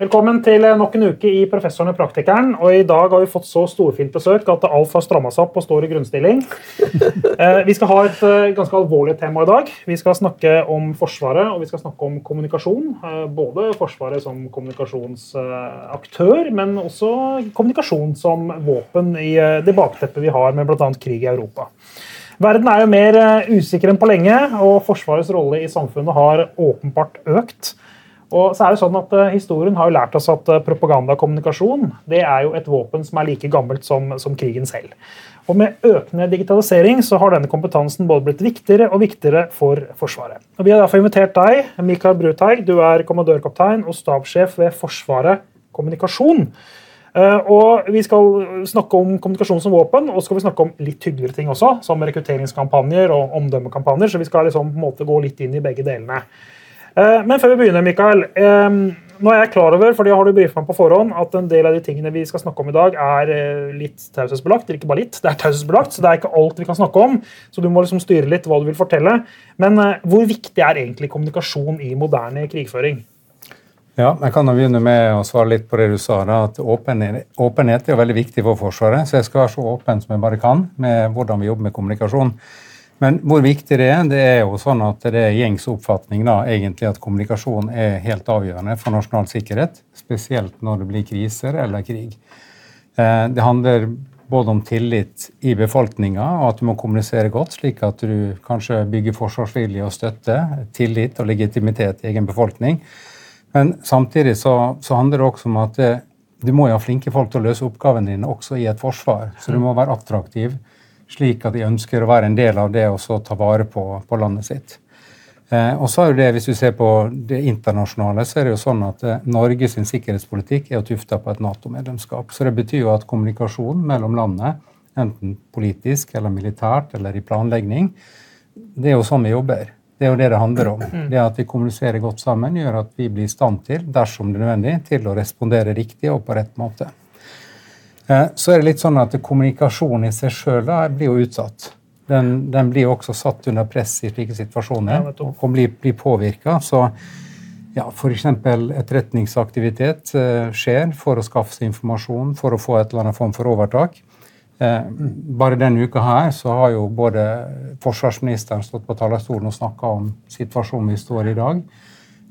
Velkommen til nok en uke i Professoren og praktikeren. og I dag har vi fått så storfint besøk at alt har stramma seg opp og står i grunnstilling. Eh, vi skal ha et eh, ganske alvorlig tema i dag. Vi skal snakke om Forsvaret og vi skal snakke om kommunikasjon. Eh, både Forsvaret som kommunikasjonsaktør, men også kommunikasjon som våpen i det bakteppet vi har med bl.a. krig i Europa. Verden er jo mer usikker enn på lenge, og Forsvarets rolle i samfunnet har åpenbart økt. Og så er det sånn at uh, Historien har jo lært oss at uh, propagandakommunikasjon det er jo et våpen som er like gammelt som, som, krigen selv. Og Med økende digitalisering så har denne kompetansen både blitt viktigere og viktigere for Forsvaret. Og Vi har derfor invitert deg, Mikael Bruteig, Du er kommandørkaptein og stabssjef ved Forsvaret kommunikasjon. Uh, og Vi skal snakke om kommunikasjon som våpen, og så skal vi snakke om litt hyggeligere ting også, som rekrutteringskampanjer og omdømmekampanjer. Så vi skal liksom på en måte gå litt inn i begge delene. Eh, men før vi begynner, Mikael. Nå er jeg klar over, for det har du meg på forhånd, at en del av de tingene vi skal snakke om i dag, er eh, litt taushetsbelagt. Ikke bare litt, det er taushetsbelagt, så det er ikke alt vi kan snakke om. Så du må liksom styre litt hva du vil fortelle. Men eh, hvor viktig er egentlig kommunikasjon i moderne krigføring? Ja, Jeg kan begynne med å svare litt på det du sa. da, at Åpenhet, åpenhet er veldig viktig for Forsvaret. Så jeg skal være så åpen som jeg bare kan med hvordan vi jobber med kommunikasjon. Men hvor viktig det er, det er jo sånn at det er gjengs oppfatning da, egentlig at kommunikasjon er helt avgjørende for nasjonal sikkerhet. Spesielt når det blir kriser eller krig. Eh, det handler både om tillit i befolkninga, og at du må kommunisere godt, slik at du kanskje bygger forsvarsvilje og støtte, tillit og legitimitet i egen befolkning. Men samtidig så, så handler det også om at det, du må jo ha flinke folk til å løse oppgavene dine også i et forsvar. Så du må være attraktiv slik at de ønsker å være en del av det og så ta vare på, på landet sitt. Eh, og så er det, Hvis du ser på det internasjonale, så er det jo sånn at eh, Norge sin sikkerhetspolitikk er jo tufta på et Nato-medlemskap. Så Det betyr jo at kommunikasjon mellom landene, enten politisk eller militært eller i planlegging, det er jo sånn vi jobber. Det er jo det det handler om. Det At vi kommuniserer godt sammen, gjør at vi blir i stand til, dersom det er nødvendig, til å respondere riktig og på rett måte. Eh, så er det litt sånn at kommunikasjonen i seg sjøl blir jo utsatt. Den, den, blir jo også satt under press i slike situasjoner og blir, blir påvirka. Så ja, f.eks. etterretningsaktivitet eh, skjer for å skaffe seg informasjon, for å få et eller annet form for overtak. Eh, bare denne uka her så har jo både forsvarsministeren stått på talerstolen og snakka om situasjonen vi står i i dag.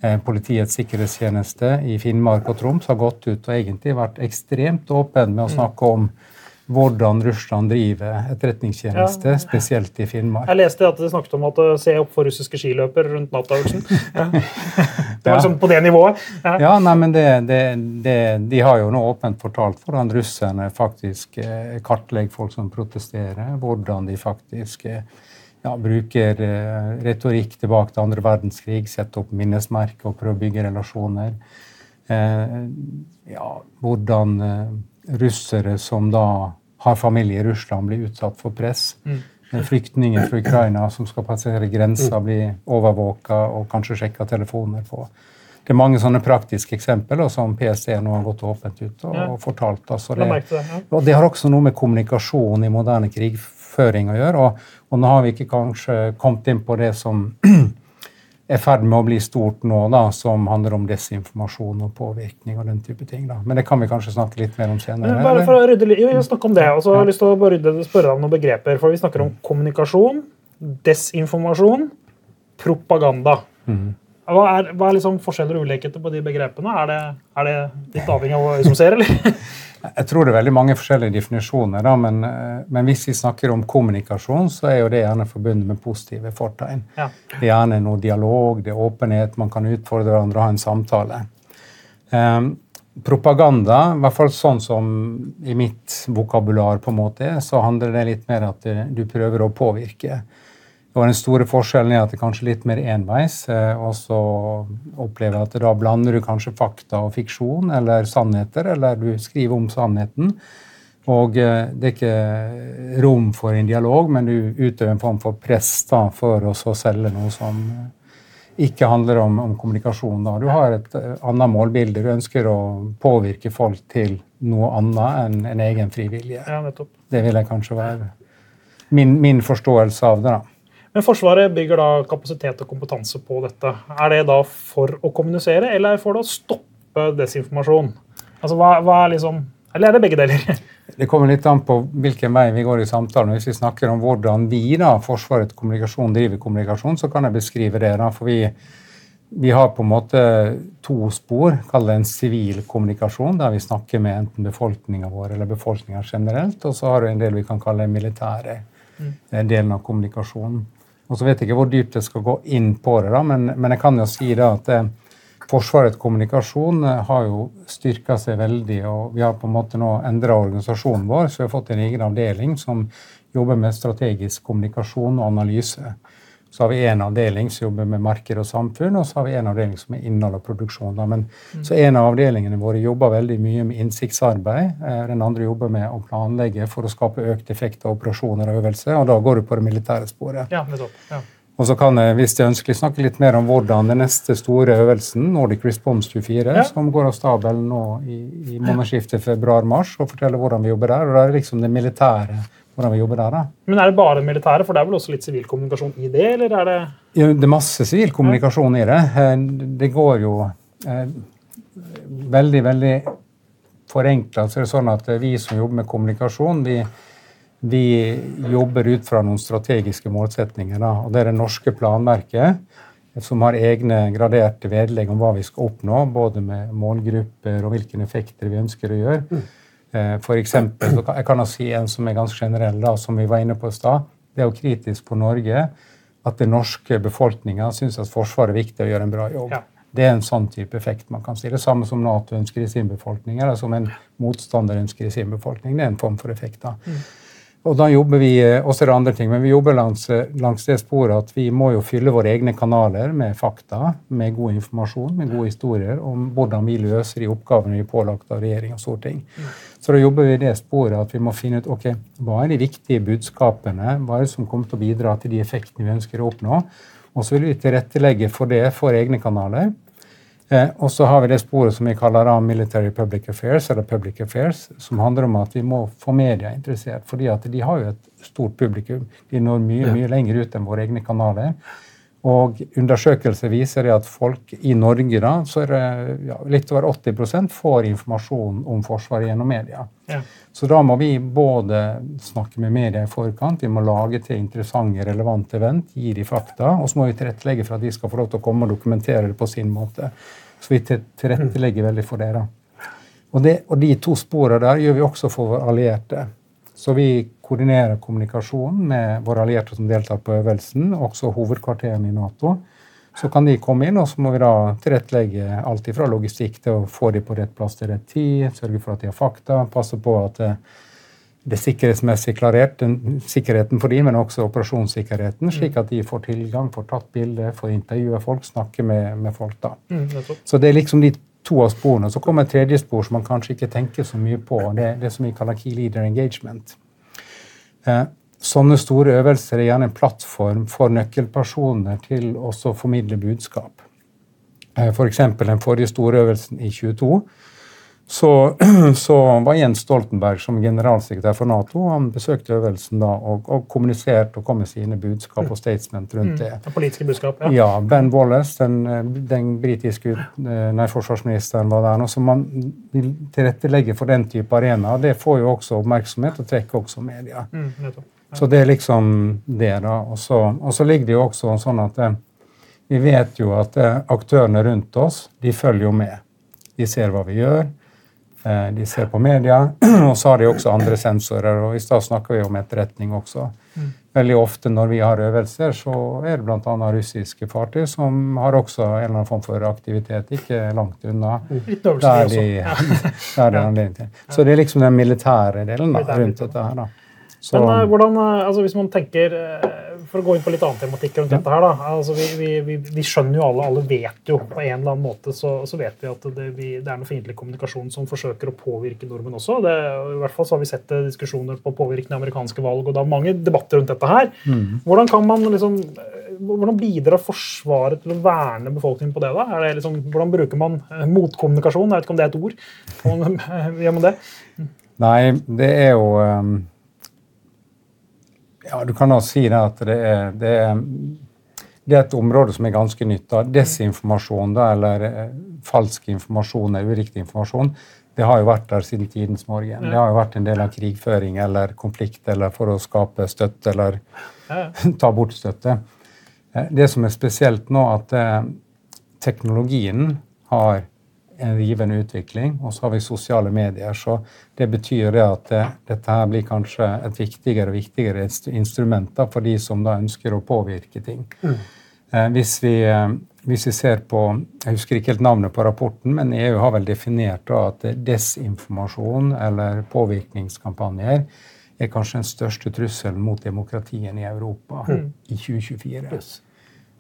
Eh, Politiets sikkerhetstjeneste i Finnmark og Troms har gått ut og egentlig vært ekstremt åpen med å mm. snakke om hvordan Russland driver etterretningstjeneste, ja. spesielt i Finnmark. Jeg leste at de snakket om å se opp for russiske skiløpere rundt Nato-øvelsen. Ja. Det var liksom på det nivået. Ja, ja nei, men det, det, det, De har jo nå åpent fortalt hvordan russerne faktisk eh, kartlegger folk som protesterer, hvordan de faktisk eh, ja, bruker eh, retorikk tilbake til andre verdenskrig, setter opp minnesmerker og prøver å bygge relasjoner. Eh, ja, hvordan eh, russere som da har familie i Russland, blir utsatt for press. Mm. Flyktninger fra Ukraina som skal passere grensa, mm. blir overvåka og kanskje sjekka telefoner på. Det er mange sånne praktiske eksempler som PST nå har gått åpent ut og, ja. fortalt. Altså det, og det har også noe med kommunikasjon i moderne krigføring å gjøre. Og, og nå har vi ikke kanskje kommet inn på det som er i ferd med å bli stort nå, da, som handler om desinformasjon og påvirkning og den type ting. da. Men det kan vi kanskje snakke litt mer om senere. Bare for å rydde litt, vi snakke om det, og så har jeg lyst til å rydde, spørre deg om noen begreper. For vi snakker om kommunikasjon, desinformasjon, propaganda. Mm. Hva er, hva er liksom forskjeller og ulikheter på de begrepene? Er det, er det litt avhengig av hva vi som ser, eller? Jeg tror det er veldig mange forskjellige definisjoner, da, men, eh, men, hvis vi snakker om kommunikasjon, så er jo det gjerne forbundet med positive fortegn. Ja. Det er gjerne noe dialog, det er åpenhet, man kan utfordre hverandre og ha en samtale. Um, propaganda, i hvert fall sånn som i mitt vokabular, på en måte, så handler det litt mer at du prøver å påvirke. Og Den store forskjellen er at det er kanskje litt mer enveis. Eh, og så opplever jeg at da blander du kanskje fakta og fiksjon eller sannheter, eller du skriver om sannheten. Og eh, det er ikke rom for en dialog, men du utøver en form for press da, for å så selge noe som ikke handler om, om kommunikasjon. Da. Du har et uh, annet målbilde. Du ønsker å påvirke folk til noe annet enn en egen frivillige. Ja, det vil jeg kanskje være min, min forståelse av det. da. Men Forsvaret bygger da kapasitet og kompetanse på dette. Er det da for å kommunisere, eller for å stoppe desinformasjon? Altså, hva, hva er liksom, Eller er det begge deler? Det kommer litt an på hvilken vei vi går i samtalen. Hvis vi snakker om hvordan vi, da, Forsvarets kommunikasjon, driver kommunikasjon, så kan jeg beskrive det. da, for vi, vi har på en måte to spor. Kall det en sivil kommunikasjon, der vi snakker med enten befolkninga vår eller befolkninga generelt. Og så har du en del vi kan kalle militære mm. delen av kommunikasjonen. Og så vet jeg ikke hvor dypt jeg skal gå inn på det, da, men, men jeg kan jo si da at eh, Forsvarets kommunikasjon eh, har jo styrka seg veldig, og vi har på en måte nå endra organisasjonen vår, så vi har fått en egen avdeling som jobber med strategisk kommunikasjon og analyse. Så har vi en avdeling som jobber med marked og samfunn, og så har vi en avdeling som er innhold og produksjon. Men, mm. Så en av avdelingene våre jobber veldig mye med innsiktsarbeid. Eh, den andre jobber med å planlegge for å skape økt effekt av operasjoner og øvelser, og da går du på det militære sporet. Ja, nettopp. Ja. Og så kan jeg, hvis det er ønskelig, snakke litt mer om hvordan den neste store øvelsen, Nordic Response 24, ja. som går av stabelen nå i, i månedsskiftet februar-mars, og fortelle hvordan vi jobber der. Og det er liksom det militære hvordan vi jobber der. da. Men er det bare militære, for det er vel også litt sivil kommunikasjon i det? eller er Det ja, det er masse sivil kommunikasjon i det. Eh, det går jo eh, veldig, veldig forenkla. Så er det sånn at vi som jobber med kommunikasjon, vi vi jobber ut fra noen strategiske målsetninger. Da. og Det er det norske planverket som har egne graderte vedlegg om hva vi skal oppnå, både med målgrupper og hvilke effekter vi ønsker å gjøre. Eh, for eksempel, jeg kan si en som er ganske generell, da, som vi var inne på i stad. Det er jo kritisk på Norge at den norske befolkninga syns at Forsvaret er viktig å gjøre en bra jobb. Ja. Det er en sånn type effekt man kan si. Det samme som Nato ønsker i sin befolkning, eller som en motstander ønsker i sin befolkning. Det er en form for effekt. da. Mm. Og da jobber vi eh, også det andre ting, men vi jobber langs, eh, langs, det sporet at vi må jo fylle våre egne kanaler med fakta, med god informasjon, med gode historier om hvordan vi løser de oppgavene vi er pålagt av regjering og storting. Så da jobber vi i det sporet at vi må finne ut ok, hva er de viktige budskapene, hva er det som kommer til å bidra til de effektene vi ønsker å oppnå. Og så vil vi tilrettelegge for det for egne kanaler. Eh, og så har vi det sporet som vi kaller da Military Public Affairs, eller Public Affairs, som handler om at vi må få media interessert. fordi at de har jo et stort publikum. De når mye, mye lenger ut enn våre egne kanaler. Og undersøkelser viser at folk i Norge da, så er det ja, litt over 80% får informasjon om Forsvaret gjennom media. Ja. Så da må vi både snakke med media i forkant, vi må lage til interessante, relevante event, gi de fakta, og så må vi tilrettelegge for at de skal få lov til å komme og dokumentere det på sin måte. Så vi tilrettelegger veldig for det. da. Og, det, og de to sporene der gjør vi også for våre allierte. Så vi koordinerer kommunikasjonen med våre allierte som deltar på øvelsen, også hovedkvarterene i Nato. Så kan de komme inn, og så må vi da tilrettelegge alt fra logistikk til å få dem på rett plass til rett tid, sørge for at de har fakta, passe på at eh, det er sikkerhetsmessig klarert, den, sikkerheten for dem, men også operasjonssikkerheten, slik at de får tilgang, får tatt bilde, får intervjue folk, snakke med, med folk. da. Mm, så det er liksom de to av sporene. Så kommer et tredje spor som man kanskje ikke tenker så mye på. Det det som vi kaller key leader engagement. Eh, sånne store øvelser er gjerne en plattform for nøkkelpersoner til å formidle budskap. Eh, F.eks. For den forrige store øvelsen i 22 så, så, var Jens Stoltenberg som generalsekretær for Nato han besøkte øvelsen da og, og kommuniserte og kom med sine budskap og statement rundt mm. det. Mm, politiske budskap, ja. ja. Ben Wallace, den, den britiske nei, forsvarsministeren, var der. nå, så man vil tilrettelegge for den type arena. Det får jo også oppmerksomhet og trekker også media. Mm, ja. Så det er liksom det, da. Og så, ligger det jo også sånn at eh, vi vet jo at eh, aktørene rundt oss de følger jo med. De ser hva vi gjør. Eh, de ser på media, og så har de også andre sensorer. og I stad snakka vi om etterretning også. Mm. Veldig ofte når vi har øvelser, så er det bl.a. russiske fartøy som har også en eller annen form for aktivitet ikke langt unna. Der de, der de. Så det er liksom den militære delen da, rundt dette her. da. Så, Men uh, hvordan, uh, altså Hvis man tenker uh, For å gå inn på litt annen tematikk rundt ja. dette her, da. Altså, vi, vi, vi, vi, skjønner jo alle, alle vet jo på en eller annen måte så, så vet vi at det, det, er noe fiendtlig kommunikasjon som forsøker å påvirke nordmenn også. Det, I hvert fall så har vi sett diskusjoner på påvirkende amerikanske valg, og det er mange debatter rundt dette her. Mm. Hvordan kan man liksom hvordan bidrar Forsvaret til å verne befolkningen på det? da? Det liksom, hvordan bruker man motkommunikasjon? Jeg vet ikke om det er et ord. Gjør man det? Nei, det er jo ja, du kan også si det at det er, det er det er et område som er ganske nytt. da. Desinformasjon, da, eller eh, falsk informasjon, eller uriktig informasjon, det har jo vært der siden tidens morgen. Det har jo vært en del av krigføring eller konflikt eller for å skape støtte eller ta bort støtte. Eh, det som er spesielt nå, at eh, teknologien har en rivende utvikling, og så har vi sosiale medier. Så det betyr det at det, dette her blir kanskje et viktigere og viktigere instrument for de som da ønsker å påvirke ting. Mm. Eh, hvis, vi, eh, hvis, vi, ser på Jeg husker ikke helt navnet på rapporten, men EU har vel definert da at desinformasjon eller påvirkningskampanjer er kanskje den største trusselen mot demokratien i Europa mm. i 2024. Yes.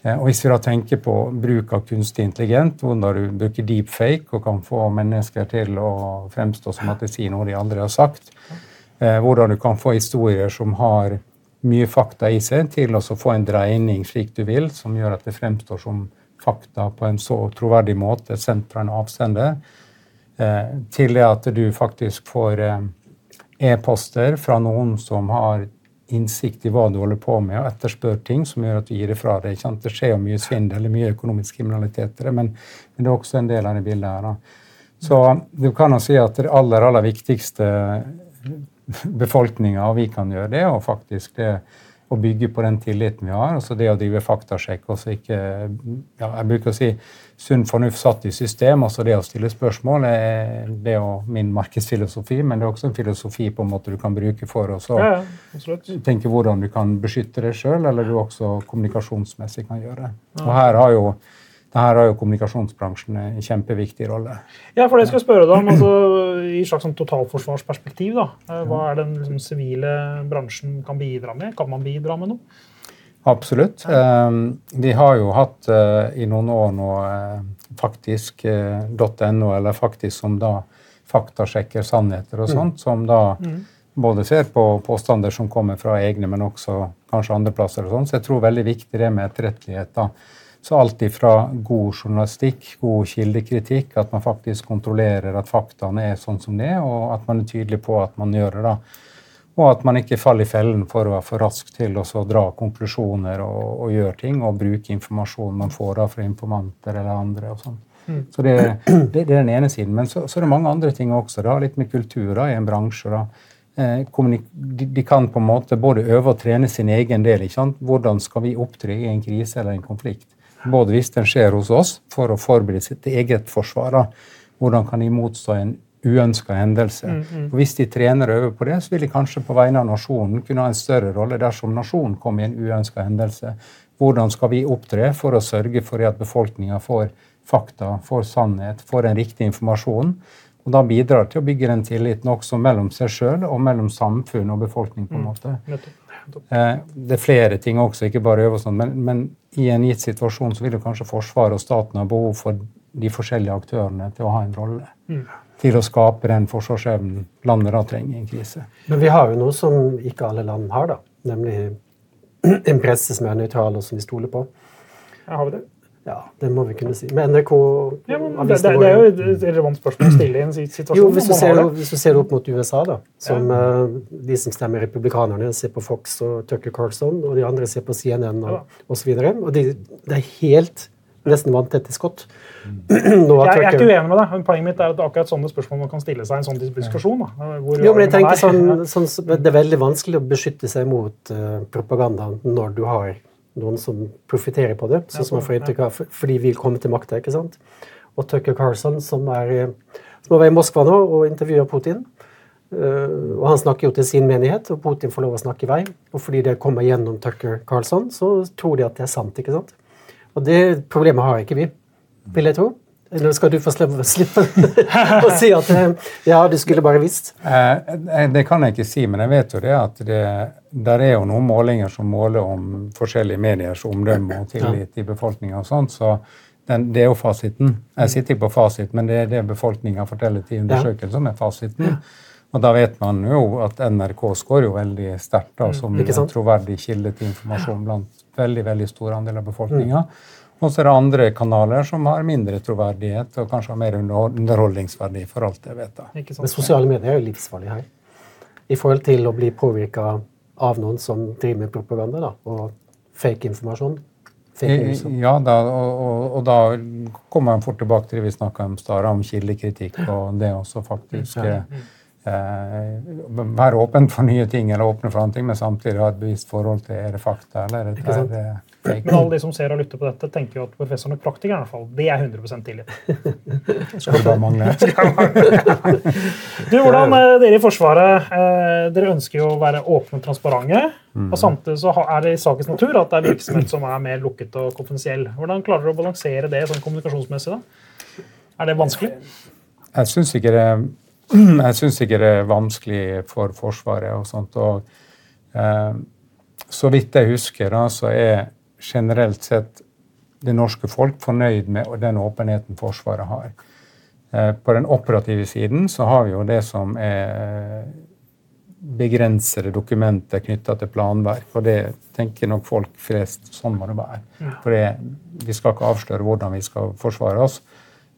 Eh, og Hvis vi da tenker på bruk av kunstig intelligent, hvordan du bruker deepfake og kan få mennesker til å fremstå som at de sier noe de aldri har sagt, eh, hvordan du kan få historier som har mye fakta i seg, til å få en dreining slik du vil, som gjør at det fremstår som fakta på en så troverdig måte sendt fra en avsender, eh, til det at du faktisk får e-poster fra noen som har innsikt i hva du holder på med, og etterspør ting som gjør at du gir det fra deg. Det skjer jo mye svindel eller mye økonomisk kriminalitet, men, men, det er også en del av det bildet her. Da. Så du kan jo si at det aller, aller viktigste befolkninga, og vi kan gjøre det, og faktisk det å bygge på den tilliten vi har. altså Det å drive faktasjekk. også ikke, ja, Jeg bruker å si sunn fornuft satt i system. altså Det å stille spørsmål er det er jo min markedsfilosofi, men det er også en filosofi på en måte du kan bruke for å ja, ja, tenke hvordan du kan beskytte deg sjøl, eller du også kommunikasjonsmessig kan gjøre. Og her har jo her har jo kommunikasjonsbransjen en kjempeviktig rolle. Ja, for det skal jeg spørre deg om, altså, I slags sånn totalforsvarsperspektiv, da, eh, hva er den liksom, sivile bransjen kan bidra med? Kan man bidra med noe? Absolutt. Vi har jo hatt uh, i noen år nå faktisk.no, faktisk uh, eller faktisk som da faktasjekker sannheter og mm. sånt, som da mm. både ser på påstander som kommer fra egne, men også kanskje andre plasser og sånn. Så jeg tror veldig viktig det med etterrettelighet. da så alt ifra god journalistikk, god kildekritikk, at man faktisk kontrollerer at faktaene er sånn som det er, og at man er tydelig på at man gjør det. da. Og at man ikke faller i fellen for å være for rask til å dra konklusjoner og, og, gjøre ting, og bruke informasjon man får da fra informanter eller andre. og sånn. Mm. Så det, det, det, er den ene siden. Men så, så, er det mange andre ting også. da, Litt med kultur da, i en bransje. da. Eh, de, de, kan på en måte både øve og trene sin egen del. ikke sant? Hvordan skal vi opptre i en krise eller en konflikt? både hvis den skjer hos oss, for å forberede sitt eget forsvar. Da. Hvordan kan de motstå en uønska hendelse? Mm, mm. Og Hvis de trener og øver på det, så vil de kanskje på vegne av nasjonen kunne ha en større rolle dersom nasjonen kommer i en uønska hendelse. Hvordan skal vi opptre for å sørge for at befolkninga får fakta, får sannhet, får den riktige informasjonen? Og da bidrar til å bygge den tilliten også mellom seg sjøl og mellom samfunn og befolkning. på en mm. måte. Eh, det er flere ting også, ikke bare øve sånn, men, men, i en gitt situasjon så vil jo kanskje Forsvaret og staten ha behov for de forskjellige aktørene til å ha en rolle. Mm. Til å skape den forsvarsevnen landet da trenger i en krise. Men vi har jo noe som ikke alle land har, da. Nemlig en presse som er nøytral, og som vi stoler på. Ja, har vi det? Ja, det må vi kunne si. Men NRK ja, men det, det, det, er jo et relevant spørsmål å stille i en situasjon. Jo, hvis du, ser, hvis du ser opp mot USA, da, som ja. uh, de som stemmer republikanerne, ser på Fox og Tucker Carlson, og de andre ser på CNN og ja. osv. Og, og de, det er helt nesten vant vanntette skott. Mm. jeg, jeg, er ikke uenig med deg. men Poenget mitt er at akkurat sånne spørsmål man kan stille seg i en sånn diskusjon. Da, jo, men jeg tenker sånn, sånn, Det er veldig vanskelig å beskytte seg mot uh, propaganda når du har noen som profitterer på det, sånn som man får inntrykk av, fordi vi vil komme til makta. ikke sant? Og Tucker Carlson, som er, som er i Moskva nå og intervjuer Putin. Uh, og Han snakker jo til sin menighet, og Putin får lov å snakke i vei. Og fordi det kommer gjennom Tucker Carlson, så tror de at det er sant. ikke sant? Og det problemet har ikke vi, vil jeg tro. Eller skal du få slippe, å si at eh, ja, du skulle bare visst? Eh, det kan jeg ikke si, men jeg vet jo det at det der er jo noen målinger som måler om forskjellige mediers omdømme og tillit i befolkninga. Så den, det er jo fasiten. Jeg sitter ikke på fasit, men det er det befolkninga forteller til undersøkelsen som er fasiten. Og da vet man jo at NRK skårer jo veldig sterkt mm. som en troverdig kilde til informasjon blant veldig veldig stor andel av befolkninga. Mm. Og så er det andre kanaler som har mindre troverdighet og kanskje har mer underholdningsverdi. for alt jeg vet. Da. Men sosiale medier er jo livsfarlige her. I forhold til å bli påvirka av noen som driver med propaganda da, og fake informasjon. Ja, da, og, og, og, da kommer man fort tilbake til det vi snakka om Stara, om kildekritikk og det også faktisk ja. Eh, Være åpen for nye ting eller åpne for andre ting, men samtidig ha et bevisst forhold til er det fakta eller er det fake. Men alle de som ser og lytter på dette, tenker jo at professoren og praktiker, i hvert fall. Det er 100% tillit. Skal det bare mangle. du, hvordan eh, dere i Forsvaret eh, dere ønsker jo å være åpne og transparente. Mm. og Samtidig så er det i sakens natur at det er virksomhet som er mer lukket og konfidensiell. Hvordan klarer dere å balansere det sånn kommunikasjonsmessig? da? Er det vanskelig? Jeg syns ikke, ikke, det er vanskelig for Forsvaret. og sånt. Og, eh, så vidt jeg husker, da, så er generelt sett det norske folk fornøyd med den åpenheten Forsvaret har. Eh, på den operative siden så har vi jo det som er begrensede dokumenter knytta til planverk. Og det tenker nok folk flest sånn må det være. For vi skal ikke avsløre hvordan vi skal forsvare oss.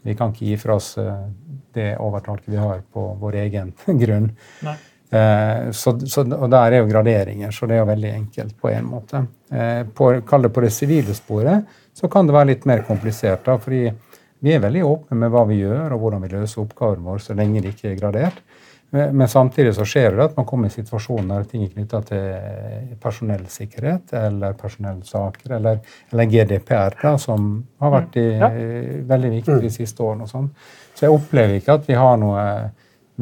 Vi kan ikke gi fra oss eh, det overtaket vi har på vår egen grunn. Eh, så, så, og der er jo graderinger, så det er jo veldig enkelt på en måte. Eh, på, Kall det på det sivile sporet, så kan det være litt mer komplisert. da, fordi vi er veldig åpne med hva vi gjør og hvordan vi løser oppgaven vår så lenge det ikke er gradert. Men samtidig så skjer det at man kommer i situasjoner der ting er knytta til personellsikkerhet eller personellsaker eller, eller GDPR, da, som har vært i, ja. veldig viktig de siste årene. og sånn. Så jeg opplever ikke at vi har noe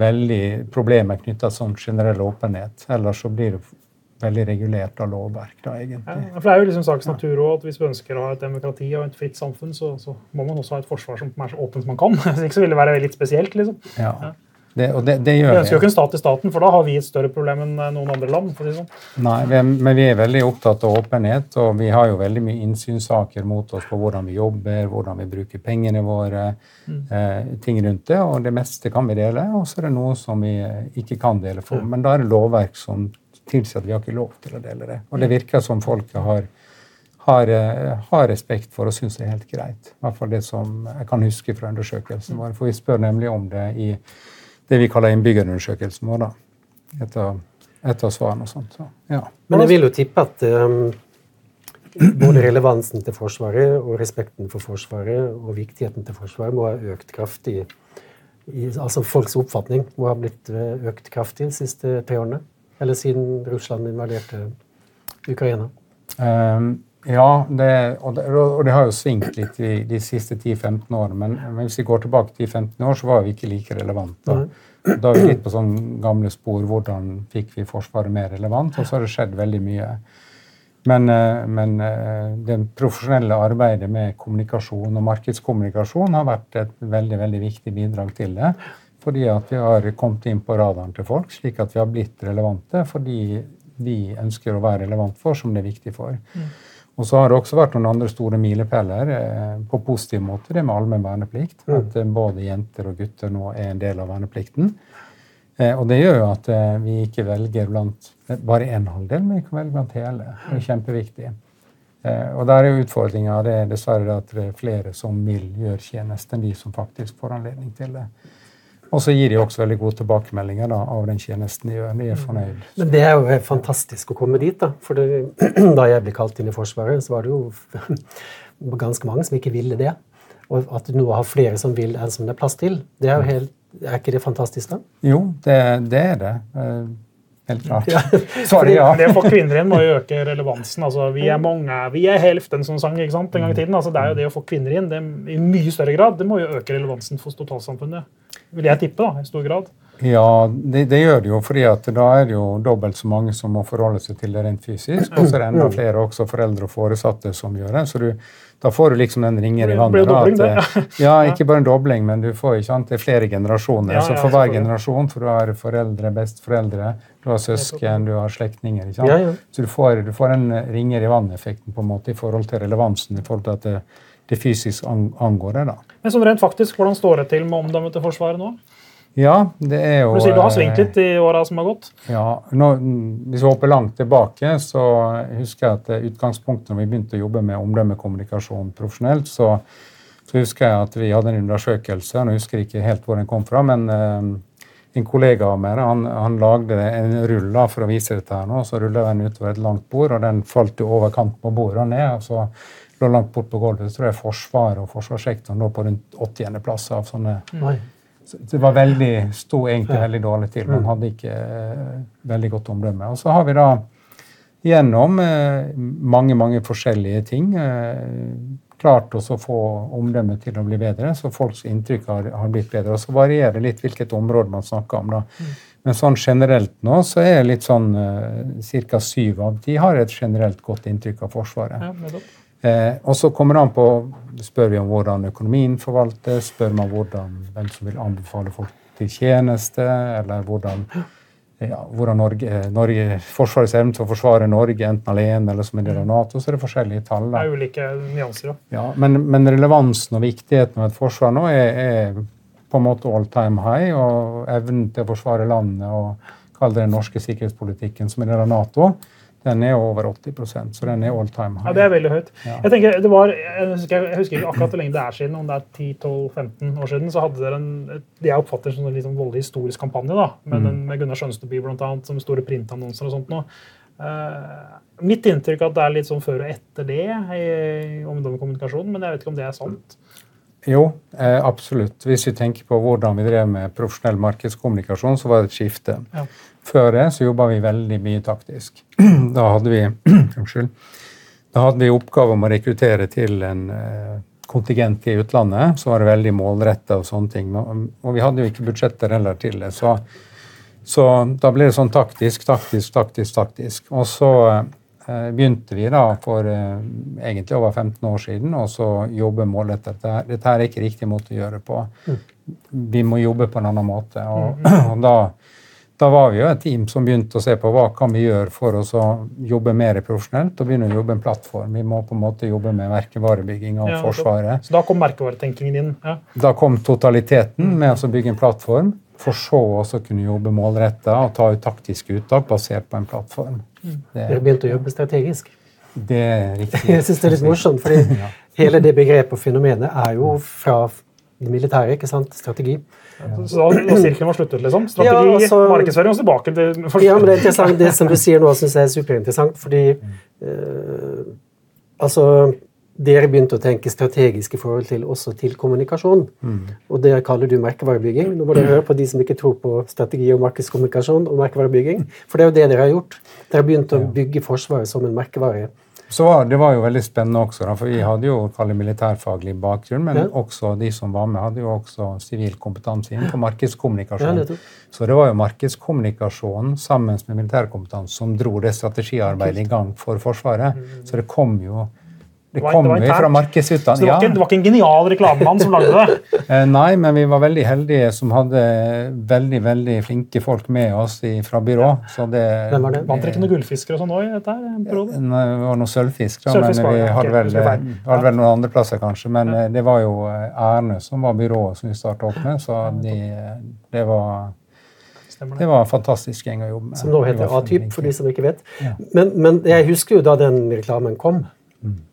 veldig problemer knytta til sånn generell åpenhet. Ellers så blir det veldig regulert av lovverk. da, egentlig. Ja, for Det er jo liksom sakens natur også, at Hvis vi ønsker å ha et demokrati og et fritt samfunn, så, så må man også ha et forsvar som er så åpent som man kan. Hvis ikke så vil det være litt spesielt. liksom. Ja. Det, det, det vi ønsker jo ikke en stat i staten, for da har vi et større problem enn eh, noen andre land. for sånn. Nei, vi men vi er veldig opptatt av åpenhet, og vi har jo veldig mye innsynssaker mot oss på hvordan vi jobber, hvordan vi bruker pengene våre, mm. eh, ting rundt det. Og det meste kan vi dele, og så er det noe som vi ikke kan dele. For, mm. Men da er det lovverk som tilsier at vi har ikke lov til å dele det. Og det mm. virker som folk har har, eh, har, respekt for og syns det er helt greit. I hvert fall det som jeg kan huske fra undersøkelsen vår. For vi spør nemlig om det i det vi kaller innbyggerundersøkelsen vår. da, etter, etter svarene og sånt. Så, ja. Men jeg vil jo tippe at um, både relevansen til Forsvaret og respekten for Forsvaret og viktigheten til Forsvaret må ha økt kraftig i, altså Folks oppfatning må ha blitt eh, økt kraftig de siste tre årene? Eller siden Russland invaderte Ukraina? Um, ja, det, og, det, og, det, har jo svingt litt de, de siste 10-15 årene. Men, men, hvis vi går tilbake 10-15 år, så var vi ikke like relevante. Da, da er vi litt på sånn gamle spor. Hvordan fikk vi Forsvaret mer relevant? Og så har det skjedd veldig mye. Men, eh, men eh, det profesjonelle arbeidet med kommunikasjon og markedskommunikasjon har vært et veldig, veldig viktig bidrag til det. Fordi at vi har kommet inn på radaren til folk, slik at vi har blitt relevante fordi vi ønsker å være relevant for, som det er viktig for. Og så har det også vært noen andre store milepæler eh, på positiv måte, det med allmenn verneplikt. Mm. At eh, både jenter og gutter nå er en del av verneplikten. Eh, og det gjør jo at eh, vi ikke velger blant bare én halvdel, men vi kan velge blant hele. Det er kjempeviktig. Og der er jo utfordringa dessverre at det er flere som vil gjøre tjeneste, enn de som faktisk får anledning til det. Og så gir de også veldig gode tilbakemeldinger da, av den tjenesten de gjør. De er fornøyd. Men det er jo fantastisk å komme dit, da. For det, da jeg ble kalt inn i Forsvaret, så var det jo ganske mange som ikke ville det. Og at du nå har flere som vil enn som det er plass til, det er jo helt Er ikke det fantastisk, da? Jo, det, det er det. Eh, Helt klart. Ja. Sorry, ja. Det å få kvinner inn må jo øke relevansen. Altså, vi er mange, vi er helften, som sang ikke sant, en gang i tiden. Altså, det er jo det å få kvinner inn det, i mye større grad. Det må jo øke relevansen for totalsamfunnet. Vil jeg tippe, da, i stor grad. Ja, det, det, gjør det jo, fordi at da er det jo dobbelt så mange som må forholde seg til det rent fysisk. Og så er det enda flere også foreldre og foresatte som gjør det. så du da får du liksom den ringer i vannet. Dobling, at, eh, ja, ikke bare en dobling, men du får ikke sant, det er flere generasjoner. Ja, så for hver generasjon, for du har foreldre, besteforeldre, du har søsken, du har slektninger. Så du får, du får en ringer i vannet-effekten på en måte i forhold til relevansen i forhold til at det, det fysisk angår det. da. Men som rent faktisk, hvordan står det til med omdømmet til Forsvaret nå? Ja, det er jo Du sier du har svingt litt i åra som har gått? Ja. Nå, hvis vi hopper langt tilbake, så husker jeg at utgangspunktet når vi begynte å jobbe med omdømmekommunikasjon profesjonelt, så, så, husker jeg at vi hadde en undersøkelse. Nå husker jeg ikke helt hvor den kom fra, men uh, en kollega av meg han, han lagde en rull for å vise dette. her nå, Så rulla den utover et langt bord, og den falt jo over kanten på bordet og ned. og så lå langt bort på gulvet. Så tror jeg Forsvaret og forsvarssektoren lå på rundt 80.-plass av sånne så Det var veldig, sto egentlig veldig dårlig til. Man hadde ikke eh, veldig godt omdømme. Og så har vi da gjennom eh, mange, mange forskjellige ting eh, klart oss å få omdømmet til å bli bedre, så folks inntrykk har, har blitt bedre. Og så varierer det litt hvilket område man snakker om. da. Men sånn generelt nå så er litt sånn eh, ca. syv av ti har et generelt godt inntrykk av Forsvaret. Ja. Eh, og så kommer det an på Spør vi om hvordan økonomien forvaltes, spør man hvordan, hvem som vil anbefale folk til tjeneste, eller hvordan, ja, hvordan Norge, eh, Norge, Forsvarets evne til å forsvare Norge enten alene eller som en del av Nato, så er det forskjellige tall. Det er ulike nyanser. da. Ja, men, men relevansen og viktigheten av et forsvar nå er, er på en måte all time high, og evnen til å forsvare landet og kalle det den norske sikkerhetspolitikken som en del av Nato, den er over 80% så den er all time high. Ja, Det er veldig høyt. Ja. Jeg tenker, det var, jeg husker, jeg husker ikke akkurat hvor lenge det er siden, om det er 10-12-15 år siden, så hadde dere en det jeg oppfatter som en liksom voldelig historisk kampanje da, med, Mm. med Gunnar Skjønsteby blant annet, som store printannonser og sånt. Nå. Uh, mitt inntrykk er at det er litt sånn før og etter det i ungdom og kommunikasjon, men jeg vet ikke om det er sant. Jo, eh, absolutt. Hvis vi tenker på hvordan vi drev med profesjonell markedskommunikasjon, så var det et skifte. Ja. Før det så jobba vi veldig mye taktisk. Da hadde vi unnskyld, da hadde vi oppgave om å rekruttere til en eh, kontingent i utlandet. Så var det veldig målretta og sånne ting. Og vi hadde jo ikke budsjetter heller til det. Så, så da ble det sånn taktisk, taktisk, taktisk, taktisk. Og så eh, begynte vi da for eh, egentlig over 15 år siden og så jobbe målrettet. Dette, dette er ikke riktig måte å gjøre på. Vi må jobbe på en annen måte. Og, og da, da var vi jo et team som begynte å se på hva kan vi gjøre for oss å jobbe mer profesjonelt og begynne å jobbe en plattform. Vi må på en måte jobbe med merkevarebygging av Ja, Forsvaret. Så da kom merkevaretenkingen inn. Ja. Da kom totaliteten med å bygge en plattform, for så også kunne jobbe målretta og ta ut taktiske uttak basert på en plattform. Det, Dere begynte å jobbe strategisk. det er riktig. Jeg synes det er litt morsomt, fordi hele det begrepet og fenomenet er jo fra det militære, ikke sant? Strategi. Så da, sirkelen var sluttet, liksom. Strategi, Ja, altså- markedsføring og så tilbake til Ja, men det er interessant. Det som du sier nå, syns jeg er superinteressant, fordi eh, Altså, dere begynte å tenke strategisk i forhold til også til kommunikasjon. Og det kaller du merkevarebygging. Nå må dere høre på de som ikke tror på strategi og markedskommunikasjon og merkevarebygging. For det er jo det dere har gjort. Dere har begynt å bygge Forsvaret som en merkevare. Så var, Det var jo veldig spennende også, da, for vi hadde jo kallet militærfaglig bakgrunn, men Ja. også de som var med, hadde jo også sivil kompetanse innenfor Ja, markedskommunikasjon. Så det var jo markedskommunikasjon sammen med militærkompetanse som dro det strategiarbeidet i gang for Forsvaret. Så det kom jo det kom det jo fra internt. Så det var, ikke, det var ikke en genial reklamemann som lagde det? Eh, Nei, men vi var veldig heldige som hadde veldig veldig flinke folk med oss i, fra byrå. Så det, Hvem var det? Vant dere ikke noen gullfisker og sånn òg? Nei, Det var noen sølvfisk, da, Sølvfisk men vi hadde vel, hadde vel noen andre plasser, kanskje. Men ja. det var jo eh, Erne som var byrået som vi starta opp med, så de, eh, det var det var en fantastisk gjeng å jobbe med. Som nå heter A-typ, for de som ikke vet. Ja. Men, men jeg husker jo da den reklamen kom.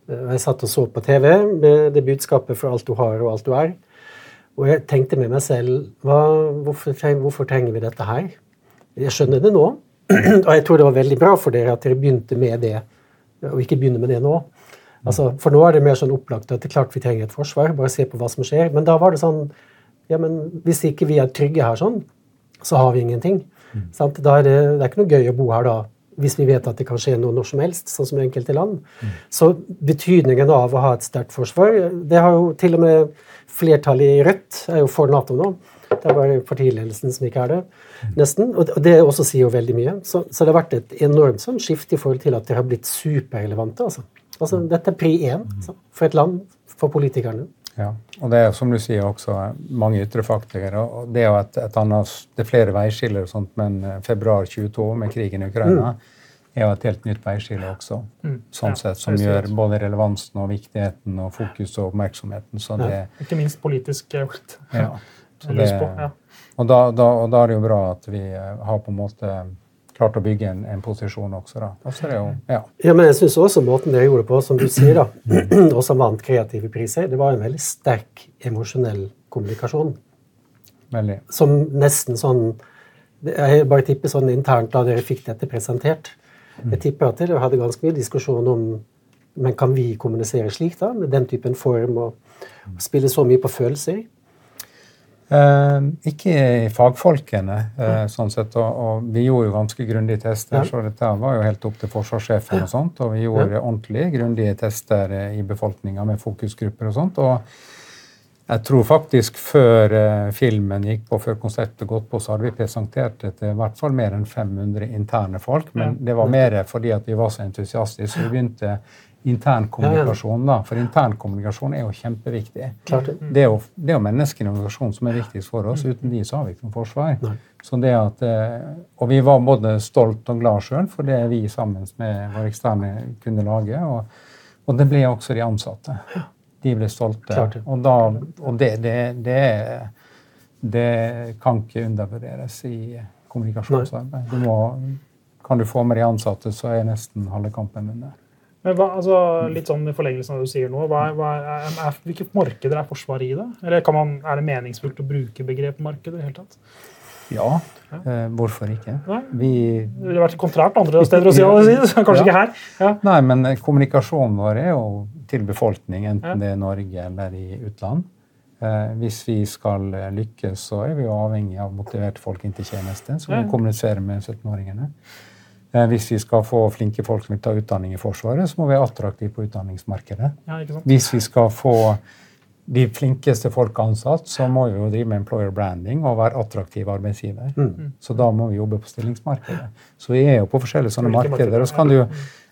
Mm. Eh, Jeg satt og så på TV med det budskapet for alt du har og alt du er. Og jeg tenkte med meg selv hva, hvorfor, hvorfor trenger vi dette her? Jeg skjønner det nå. og jeg tror det var veldig bra for dere at dere begynte med det, og ikke begynner med det nå. Altså, for nå er det mer sånn opplagt at det er klart vi trenger et forsvar. Bare se på hva som skjer. Men da var det sånn ja, men Hvis ikke vi er trygge her sånn, så har vi ingenting. Sant? Da er det, det er ikke noe gøy å bo her da, hvis vi vet at det kan skje noe når som helst, sånn som i enkelte land. Så betydningen av å ha et sterkt forsvar Det har jo til og med flertallet i Rødt er jo for Nato nå. Det er bare partiledelsen som ikke er det, nesten. Og det også sier jo veldig mye. Så, så det har vært et enormt sånn skift i forhold til at dere har blitt superrelevante. Altså. altså, dette er pri én altså, for et land, for politikerne. Ja, og det er som du sier også mange ytre faktorer. og Det er jo et, et annet, det er flere veiskiller, og sånt, men eh, februar 22 med krigen i Ukraina er jo et helt nytt veiskille også. sånn Ja, sett, Som gjør sant. både relevansen og viktigheten og fokus og oppmerksomheten. så det, Ikke minst politisk eh, ja. Så det, og, da, da, og da er det jo bra at vi eh, har på en måte klart å bygge en, en posisjon også. da. Og det jo, ja. Ja, men jeg synes også måten dere gjorde det på, som du sier, da, og som vant kreative priser, det var en veldig sterk emosjonell kommunikasjon. veldig. Som nesten sånn Jeg bare tipper sånn internt da dere fikk dette presentert. Mm. Jeg tipper at dere hadde ganske mye diskusjon om men kan vi kommunisere slik, da? Med den typen form og spille så mye på følelser? Eh, ikke i fagfolkene, eh, sånn sett. Og, og, vi gjorde jo ganske grundige tester, Ja. så dette var jo helt opp til forsvarssjefen. Og sånt, og vi gjorde ordentlig grundige tester eh, i befolkninga med fokusgrupper og sånt. og jeg tror faktisk før eh, filmen gikk på, før konseptet gått på, så hadde vi presentert det til i hvert fall mer enn 500 interne folk. Men det var mer fordi at vi var så entusiastiske, så vi begynte intern kommunikasjon. da, For intern kommunikasjon er jo kjempeviktig. Klart det. Det er jo, det er jo menneskene i organisasjonen som er viktigst for oss. Uten de så har vi ikke noe forsvar. Så det at, eh, og vi var både stolt og glad sjøl for det vi sammen med våre eksterne kunne lage. Og, og det ble også de ansatte. De ble stolte. Klart. Og, da, og det, det, det, det kan ikke undervurderes i kommunikasjonsarbeid. Du må, kan du få med de ansatte, så er nesten halve kampen vunnet. Men hva, altså, litt sånn i forlengelsen av det du sier nå, hva, hva er, er, Hvilke markeder er Forsvaret i? da? Eller kan man, Er det meningsfullt å bruke begrepet marked? i det hele tatt? Ja, eh, hvorfor ikke? Vi, Det ville vært kontrært andre steder å si, det, så kanskje Ja. ikke her. Ja. Nei, men eh, kommunikasjonen vår er jo til befolkning, enten det er Norge eller i utland. Eh, hvis vi skal eh, lykkes, så er vi jo avhengig av motiverte folk inn til tjeneste. Så vi må med 17-åringene. Eh, hvis vi skal få flinke folk som vil ta utdanning i Forsvaret, så må vi være attraktive på utdanningsmarkedet. Ja. Hvis vi skal få de flinkeste folk ansatt, så må vi jo drive med employer branding og være attraktive arbeidsgiver. Så da må vi jobbe på stillingsmarkedet. Så vi er jo på forskjellige sånne markeder. Og så kan du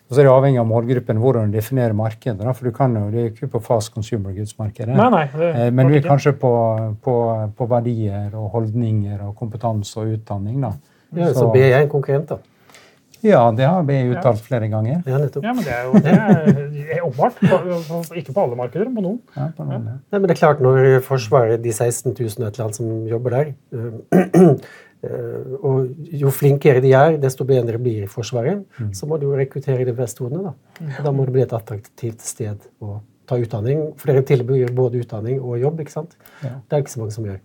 og så er det avhengig av målgruppen hvordan du definerer markedet. For du kan jo, du er ikke på fast consumer goods-markedet. Eh, Men du er kanskje på, på, på verdier og holdninger og kompetanse og utdanning. da. Ja, så BI er en konkurrent, da. Ja, det har vi uttalt flere ganger. Ja, nettopp. Ja, men det er jo det er, åpenbart. Ikke på alle markeder, men på noen. Ja, på noen, ja. Nei, men det er klart, når Forsvaret, de 16 000 et eller annet som jobber der øh, øh, Og jo flinkere de er, desto bedre blir Forsvaret. Så må du rekruttere de beste hodene. Da. Og da må det bli et attraktivt sted å ta utdanning. For dere tilbyr både utdanning og jobb, ikke sant? Ja. Det er ikke så mange som gjør.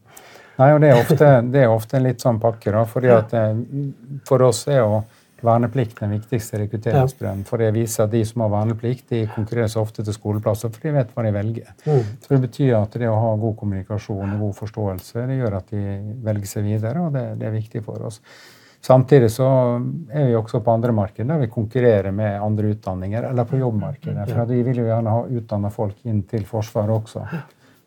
Nei, og det er ofte, det er ofte en litt sånn pakke, da. fordi at eh, For oss er jo verneplikt den viktigste rekrutteringsbrønnen. For det viser at de som har verneplikt, de konkurrerer så ofte til skoleplasser, for de vet hva de velger. Mm. Så det betyr at det å ha god kommunikasjon og god forståelse, det gjør at de velger seg videre, og det, det er viktig for oss. Samtidig så er vi også på andre markeder der vi konkurrerer med andre utdanninger, eller på jobbmarkedet. For vi vil jo gjerne ha utdanna folk inn til Forsvaret også.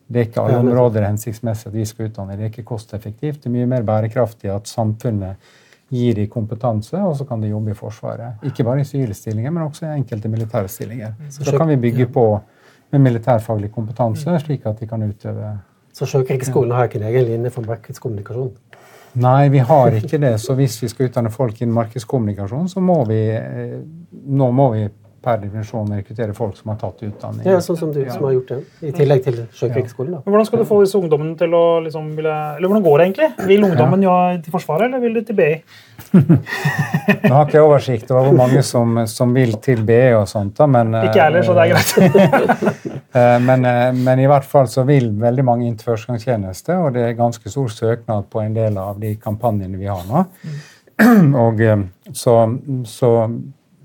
Det er ikke alle områder hensiktsmessig at vi skal utdanne. Det er ikke kosteffektivt. Det er mye mer bærekraftig at samfunnet gir de kompetanse, og så kan de jobbe i Forsvaret. Ikke bare i sivile stillinger, men også i enkelte militære stillinger. Så da kan vi bygge på med militærfaglig kompetanse, slik at de kan utøve Så Sjøkrigsskolen har ikke en egen linje for markedskommunikasjon. Nei, vi har ikke det. Så hvis vi skal utdanne folk innen markedskommunikasjon, så må vi eh, nå må vi per definisjon rekruttere folk som har tatt utdanning. Er sånn som du som har gjort det, i tillegg til Sjøkrigsskolen. Ja. Men hvordan skal du få disse ungdommene til å liksom, ville, Eller hvordan går det egentlig? Vil ungdommen ja. til Forsvaret, eller vil de til BI? Nå har ikke jeg oversikt over hvor mange som, som vil til BE og sånt, da, men eh, Ikke jeg heller, så det er greit. Eh, Men, eh, men i hvert fall så vil veldig mange inn til førstegangstjeneste, og det er ganske stor søknad på en del av de kampanjene vi har nå. Og eh, så, så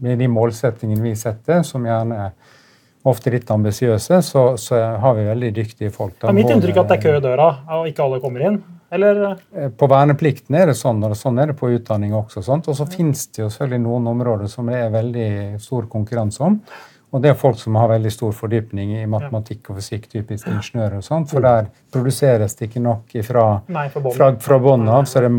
med de målsettingene vi setter, som gjerne er ofte litt ambisiøse, så, så har vi veldig dyktige folk. Da, er mitt inntrykk at det er kø i døra, og ikke alle kommer inn. Eller Eh, På verneplikten er det sånn, og sånn er det på utdanning også. Og så finnes det jo selvfølgelig noen områder som det er veldig stor konkurranse om. Og det er folk som har veldig stor fordypning i matematikk og fysikk, typisk ingeniører og sånt, for der produseres det ikke nok ifra Nei, fra, fra bånn av, så er det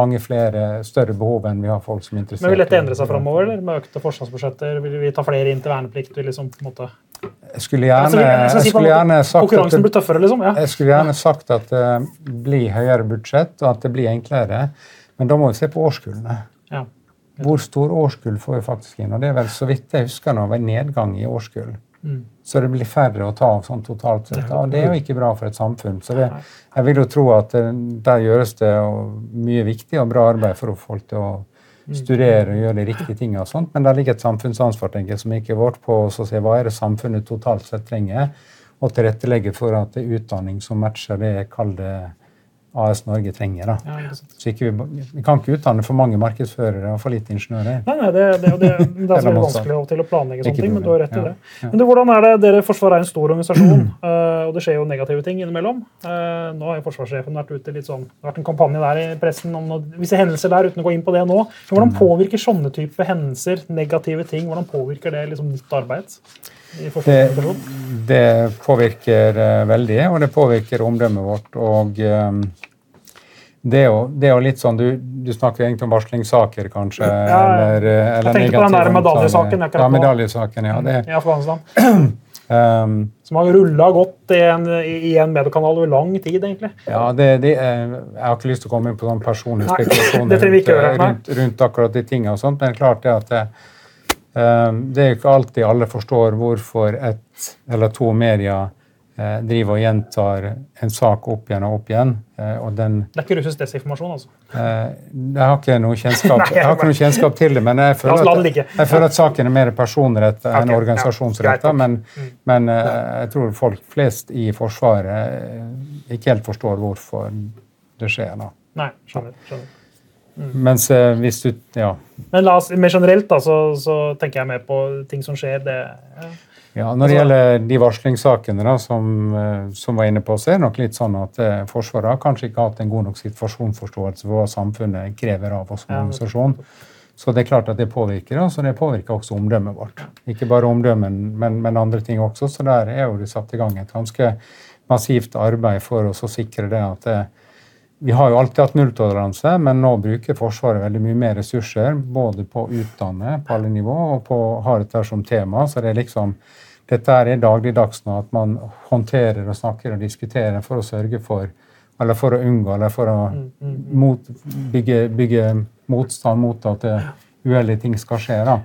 mange flere større behov enn vi har folk som er interessert Men vil dette endre seg framover, eller med økte forsvarsbudsjetter? Vil vi ta flere inn til verneplikt? Vil liksom, på en måte... Jeg skulle gjerne, jeg skulle gjerne sagt at det, tøffere, liksom? Ja. jeg skulle gjerne sagt at det blir høyere budsjett, og at det blir enklere. Men da må vi se på årskullene. ja. Hvor stor årskull får vi faktisk inn? Og det er vel så vidt jeg husker nå, en nedgang i årskull. Mm. Så det blir færre å ta av sånn totalt sett. Og det er jo ikke bra for et samfunn. Så det, jeg vil jo tro at det, der gjøres det mye viktig og bra arbeid for å få folk til å studere og gjøre de riktige tingene og sånt. Men der ligger et samfunnsansvar tenker jeg, som ikke er vårt, på å se hva er det samfunnet totalt sett trenger, og tilrettelegge for at det er utdanning som matcher det jeg kaller AS Norge trenger. da. Ja, ikke. Vi, vi kan ikke utdanne for mange markedsførere og for lite ingeniører. Nei, nei, det, det, det, det er så vanskelig av og til å planlegge sånne ting, men du har rett i det. Ja. Men du, hvordan er det, dere Forsvaret er en stor organisasjon, eh, og det skjer jo negative ting innimellom. Eh, nå har jo forsvarssjefen vært ute litt sånn, det har vært en kampanje der i pressen om noe, visse hendelser der, uten å gå inn på det nå. Men Mm. hvordan påvirker sånne type hendelser, negative ting, hvordan påvirker det liksom ditt arbeid? Det, det påvirker eh, veldig, og det påvirker omdømmet vårt. og eh, det er, jo, det er jo litt sånn, Du, du snakker egentlig om varslingssaker, kanskje? Ja, eller, eller, jeg tenkte på den der medaljesaken Ja, medaljesaken, ja. Det, I Afghanistan. Um, Som har rulla godt i en, i en mediekanal over lang tid, egentlig. Ja, det, det, eh, Jeg har ikke lyst til å komme inn på sånn personlig ikke rundt, rundt, rundt akkurat de tingene. og sånt, Men det er klart det at det, eh, er jo ikke alltid alle forstår hvorfor ett eller to medier eh, driver og gjentar en sak opp igjen og opp igjen. eh, og den Det er ikke russisk desinformasjon, altså. eh, Jeg har ikke noe kjennskap, Nei, jeg har ikke noe kjennskap til det, men jeg føler, at, jeg føler at saken er mer personrettet enn organisasjonsrett organisasjonsrettet. Men, Mm. men eh, jeg tror folk flest i Forsvaret eh, ikke helt forstår hvorfor det skjer. da. Nei, skjønner. skjønner. Mens eh, hvis du Ja. Men la oss, mer generelt da, så, så tenker jeg mer på ting som skjer. det... Ja. ja når det Altså- gjelder de varslingssakene da, som, eh, som var inne på, så er det nok litt sånn at eh, Forsvaret har kanskje ikke hatt en god nok situasjonsforståelse for hva samfunnet krever av oss som organisasjon. Så det er klart at det påvirker oss, og det påvirker også omdømmet vårt. Ikke bare omdømmen, men, men andre ting også. Så der er jo det satt i gang et ganske massivt arbeid for oss å sikre det at det, vi har jo alltid hatt nulltoleranse, men nå bruker Forsvaret veldig mye mer ressurser både på å utdanne på alle nivå og på å ha dette som tema. Så det er liksom, dette er dagligdags nå, at man håndterer og snakker og diskuterer for å sørge for eller for å unngå eller for å mot, bygge, bygge motstand mot at uheldige ting skal skje. da.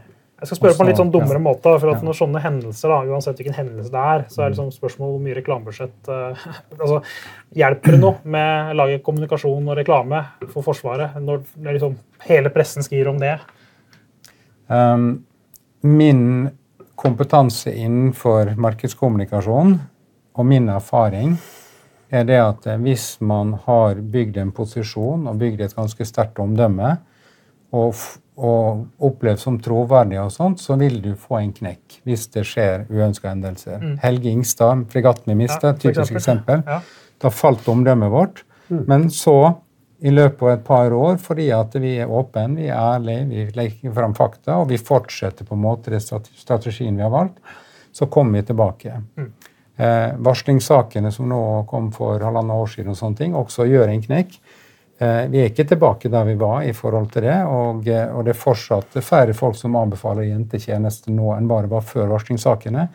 Jeg skal spørre på en litt sånn dummere dummere måte. for at Når sånne hendelser, da, uansett hvilken hendelse det er, så er det sånn spørsmål hvor mye reklamebudsjett uh, altså, Hjelper det noe med å lage kommunikasjon og reklame for Forsvaret når det liksom, hele pressen skriver om det? Um, min kompetanse innenfor markedskommunikasjon og min erfaring er det at eh, hvis man har bygd en posisjon og bygd et ganske sterkt omdømme, og, og opplevd som troverdig, og sånt, så vil du få en knekk hvis det skjer uønska hendelser. Helge Ingstad, fregatten vi Mista, Ja, typisk eksempel. Ja. Da falt omdømmet vårt. Men så, i løpet av et par år, fordi at vi er åpne, vi er ærlige, vi legger fram fakta, og vi fortsetter på en måte den strategien vi har valgt, så kommer vi tilbake. Eh, varslingssakene som nå kom for halvannet år siden, og sånne ting, også gjør en knekk. Eh, vi er ikke tilbake der vi var i forhold til det, og, eh, og det er fortsatt færre folk som anbefaler jentetjeneste nå enn bare var før varslingssakene.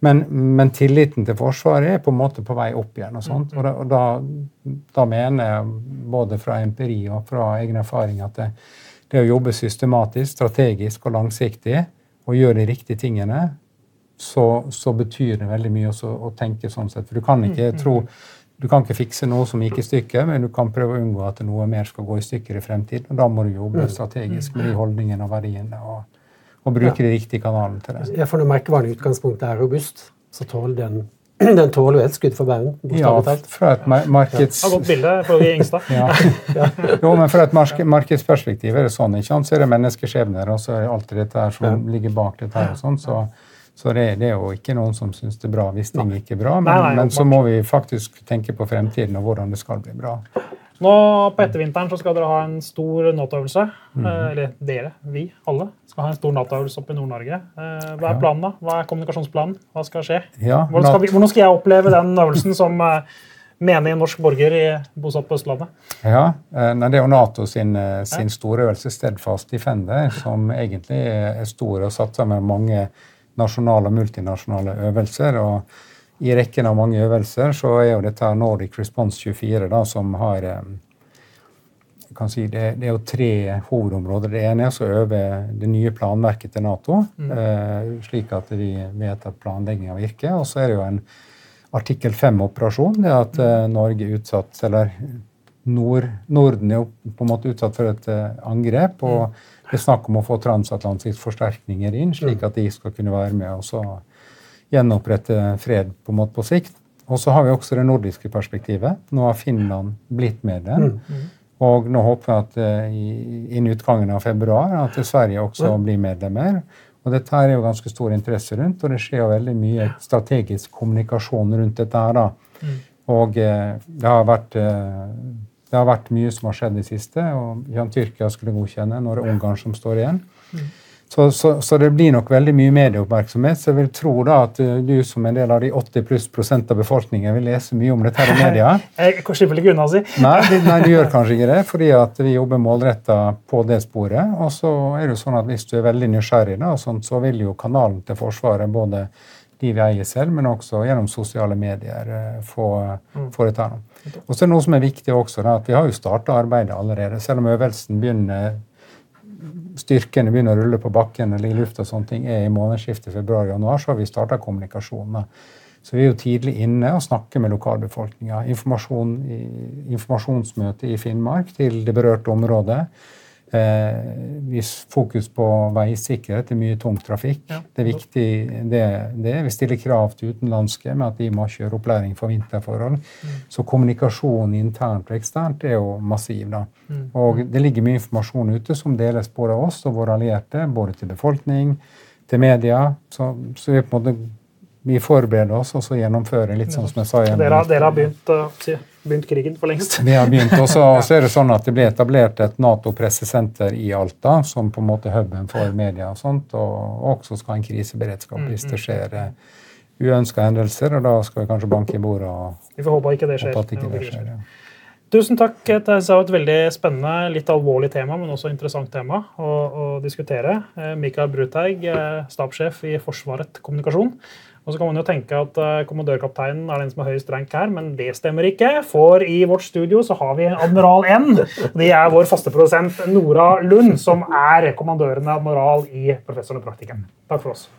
Men, men tilliten til Forsvaret er på en måte på vei opp igjen. Og sånt. Og da, og da, da mener jeg både fra empiri og fra egen erfaring at det, det å jobbe systematisk, strategisk og langsiktig og gjøre de riktige tingene, så, så betyr det veldig mye også å tenke sånn sett. For du kan ikke tro du kan ikke fikse noe som gikk i stykker, men du kan prøve å unngå at noe mer skal gå i stykker i fremtiden. Og da må du jobbe strategisk med de holdningene og verdiene og, og bruke de riktige kanalene til det. Ja, for når merkevaren i utgangspunktet er robust, så tåler den den tåler jo et skudd for baugen. Ja, fra et markeds... Var godt bilde for yngste. Ja. Jo, men fra et mark markedsperspektiv er det sånn. ikke sant? Så er det menneskeskjebner, og så er det alltid dette her som ligger bak dette her. og sånn, Så, så det, det er jo ikke noen som syns det er bra hvis ting ikke er bra. Men, Nei, nei, men så må vi faktisk tenke på fremtiden og hvordan det skal bli bra. Nå På ettervinteren så skal dere ha en stor Nato-øvelse. Mhm. Eh, Eller dere, vi, alle, skal ha en stor Nato-øvelse oppe i Nord-Norge. Eh, Hva er planen da? Hva er kommunikasjonsplanen? Hva skal skje? Ja, Hvordan skal, vi, hvordan skal jeg oppleve den øvelsen som eh, menig norsk borger i, bosatt på Østlandet? Ja, Det er jo Nato sin, sin store øvelse, Steadfast Defender, som egentlig er stor og satser med mange nasjonale og multinasjonale øvelser. og I rekken av mange øvelser så er jo dette Nordic Response 24, da, som har eh, jeg kan si det, det er jo tre hovedområder. Det ene er å øve det nye planverket til Nato, eh, slik at vi vet at planlegginga virker. Og så er det jo en artikkel 5-operasjon. Det at eh, Norge er utsatt, eller Nord, Norden er jo på en måte utsatt for et eh, angrep. og det er snakk om å få transatlantiske forsterkninger inn, slik at de skal kunne være med og gjenopprette fred på måte på sikt. Og så har vi også det nordiske perspektivet. Nå har Finland blitt medlem. Mm. Og nå håper jeg at uh, innen utgangen av februar at Sverige også blir medlemmer. Og dette her er jo ganske stor interesse rundt, og det skjer jo veldig mye strategisk kommunikasjon rundt dette her. da. Mm. Og uh, det har vært uh, det har vært mye som har skjedd i det siste, og Jan Tyrkia skulle godkjenne. Nå er det Ungarn som står igjen. Så, så, så, det blir nok veldig mye medieoppmerksomhet. Så jeg vil tro da at uh, du som en del av de 80 pluss prosent av befolkningen vil lese mye om dette her i media. Jeg slipper ikke unna å si. Nei, nei, du gjør kanskje ikke det, fordi at vi jobber målretta på det sporet. Og så er det jo sånn at hvis du er veldig nysgjerrig, da, sånt, så vil jo kanalen til Forsvaret både de vi eier selv, men også gjennom sosiale medier uh, få mm. foreta noe. Og så er det noe som er viktig også, da, at vi har jo starta arbeidet allerede. Selv om øvelsen begynner styrkene begynner å rulle på bakken eller i lufta, og sånne ting, er i månedsskiftet februar-januar, så har vi starta kommunikasjonen. Så vi er jo tidlig inne og snakker med lokalbefolkninga. Informasjon, informasjonsmøte i Finnmark til det berørte området. Eh, fokus på veisikkerhet. Det er mye tungtrafikk. Ja. Det er viktig. Det, det. Vi stiller krav til utenlandske med at de må kjøre opplæring for vinterforhold. Mm. Så kommunikasjon internt og eksternt er jo massiv. da. Mm. Og det ligger mye informasjon ute som deles både av oss og våre allierte, både til befolkning, til media. Så, så vi på en måte vi forbereder oss og så gjennomfører litt sånn som jeg sa. Dere, dere har begynt, uh, begynt, krigen for lengst? Vi har begynt, og så er det sånn at det ble etablert et Nato-pressesenter i Alta, som på en måte huben for media og sånt, og også skal ha en kriseberedskap hvis det mm, mm. skjer uh, uønska hendelser, og da skal vi kanskje banke i bordet og Vi får håpe ikke det skjer. At ikke det skjer ja. Tusen takk. Det var et veldig spennende, litt alvorlig tema, men også interessant tema å, å diskutere. Eh, Mikael Bruteig, stabssjef i Forsvaret kommunikasjon. Og så kan man jo tenke at uh, Kommandørkapteinen er den som har høyest rank her, men det stemmer ikke. For i vårt studio så har vi Admiral N. Det er vår faste produsent Nora Lund, som er kommandørende admiral i Professoren og praktikeren. Takk for oss.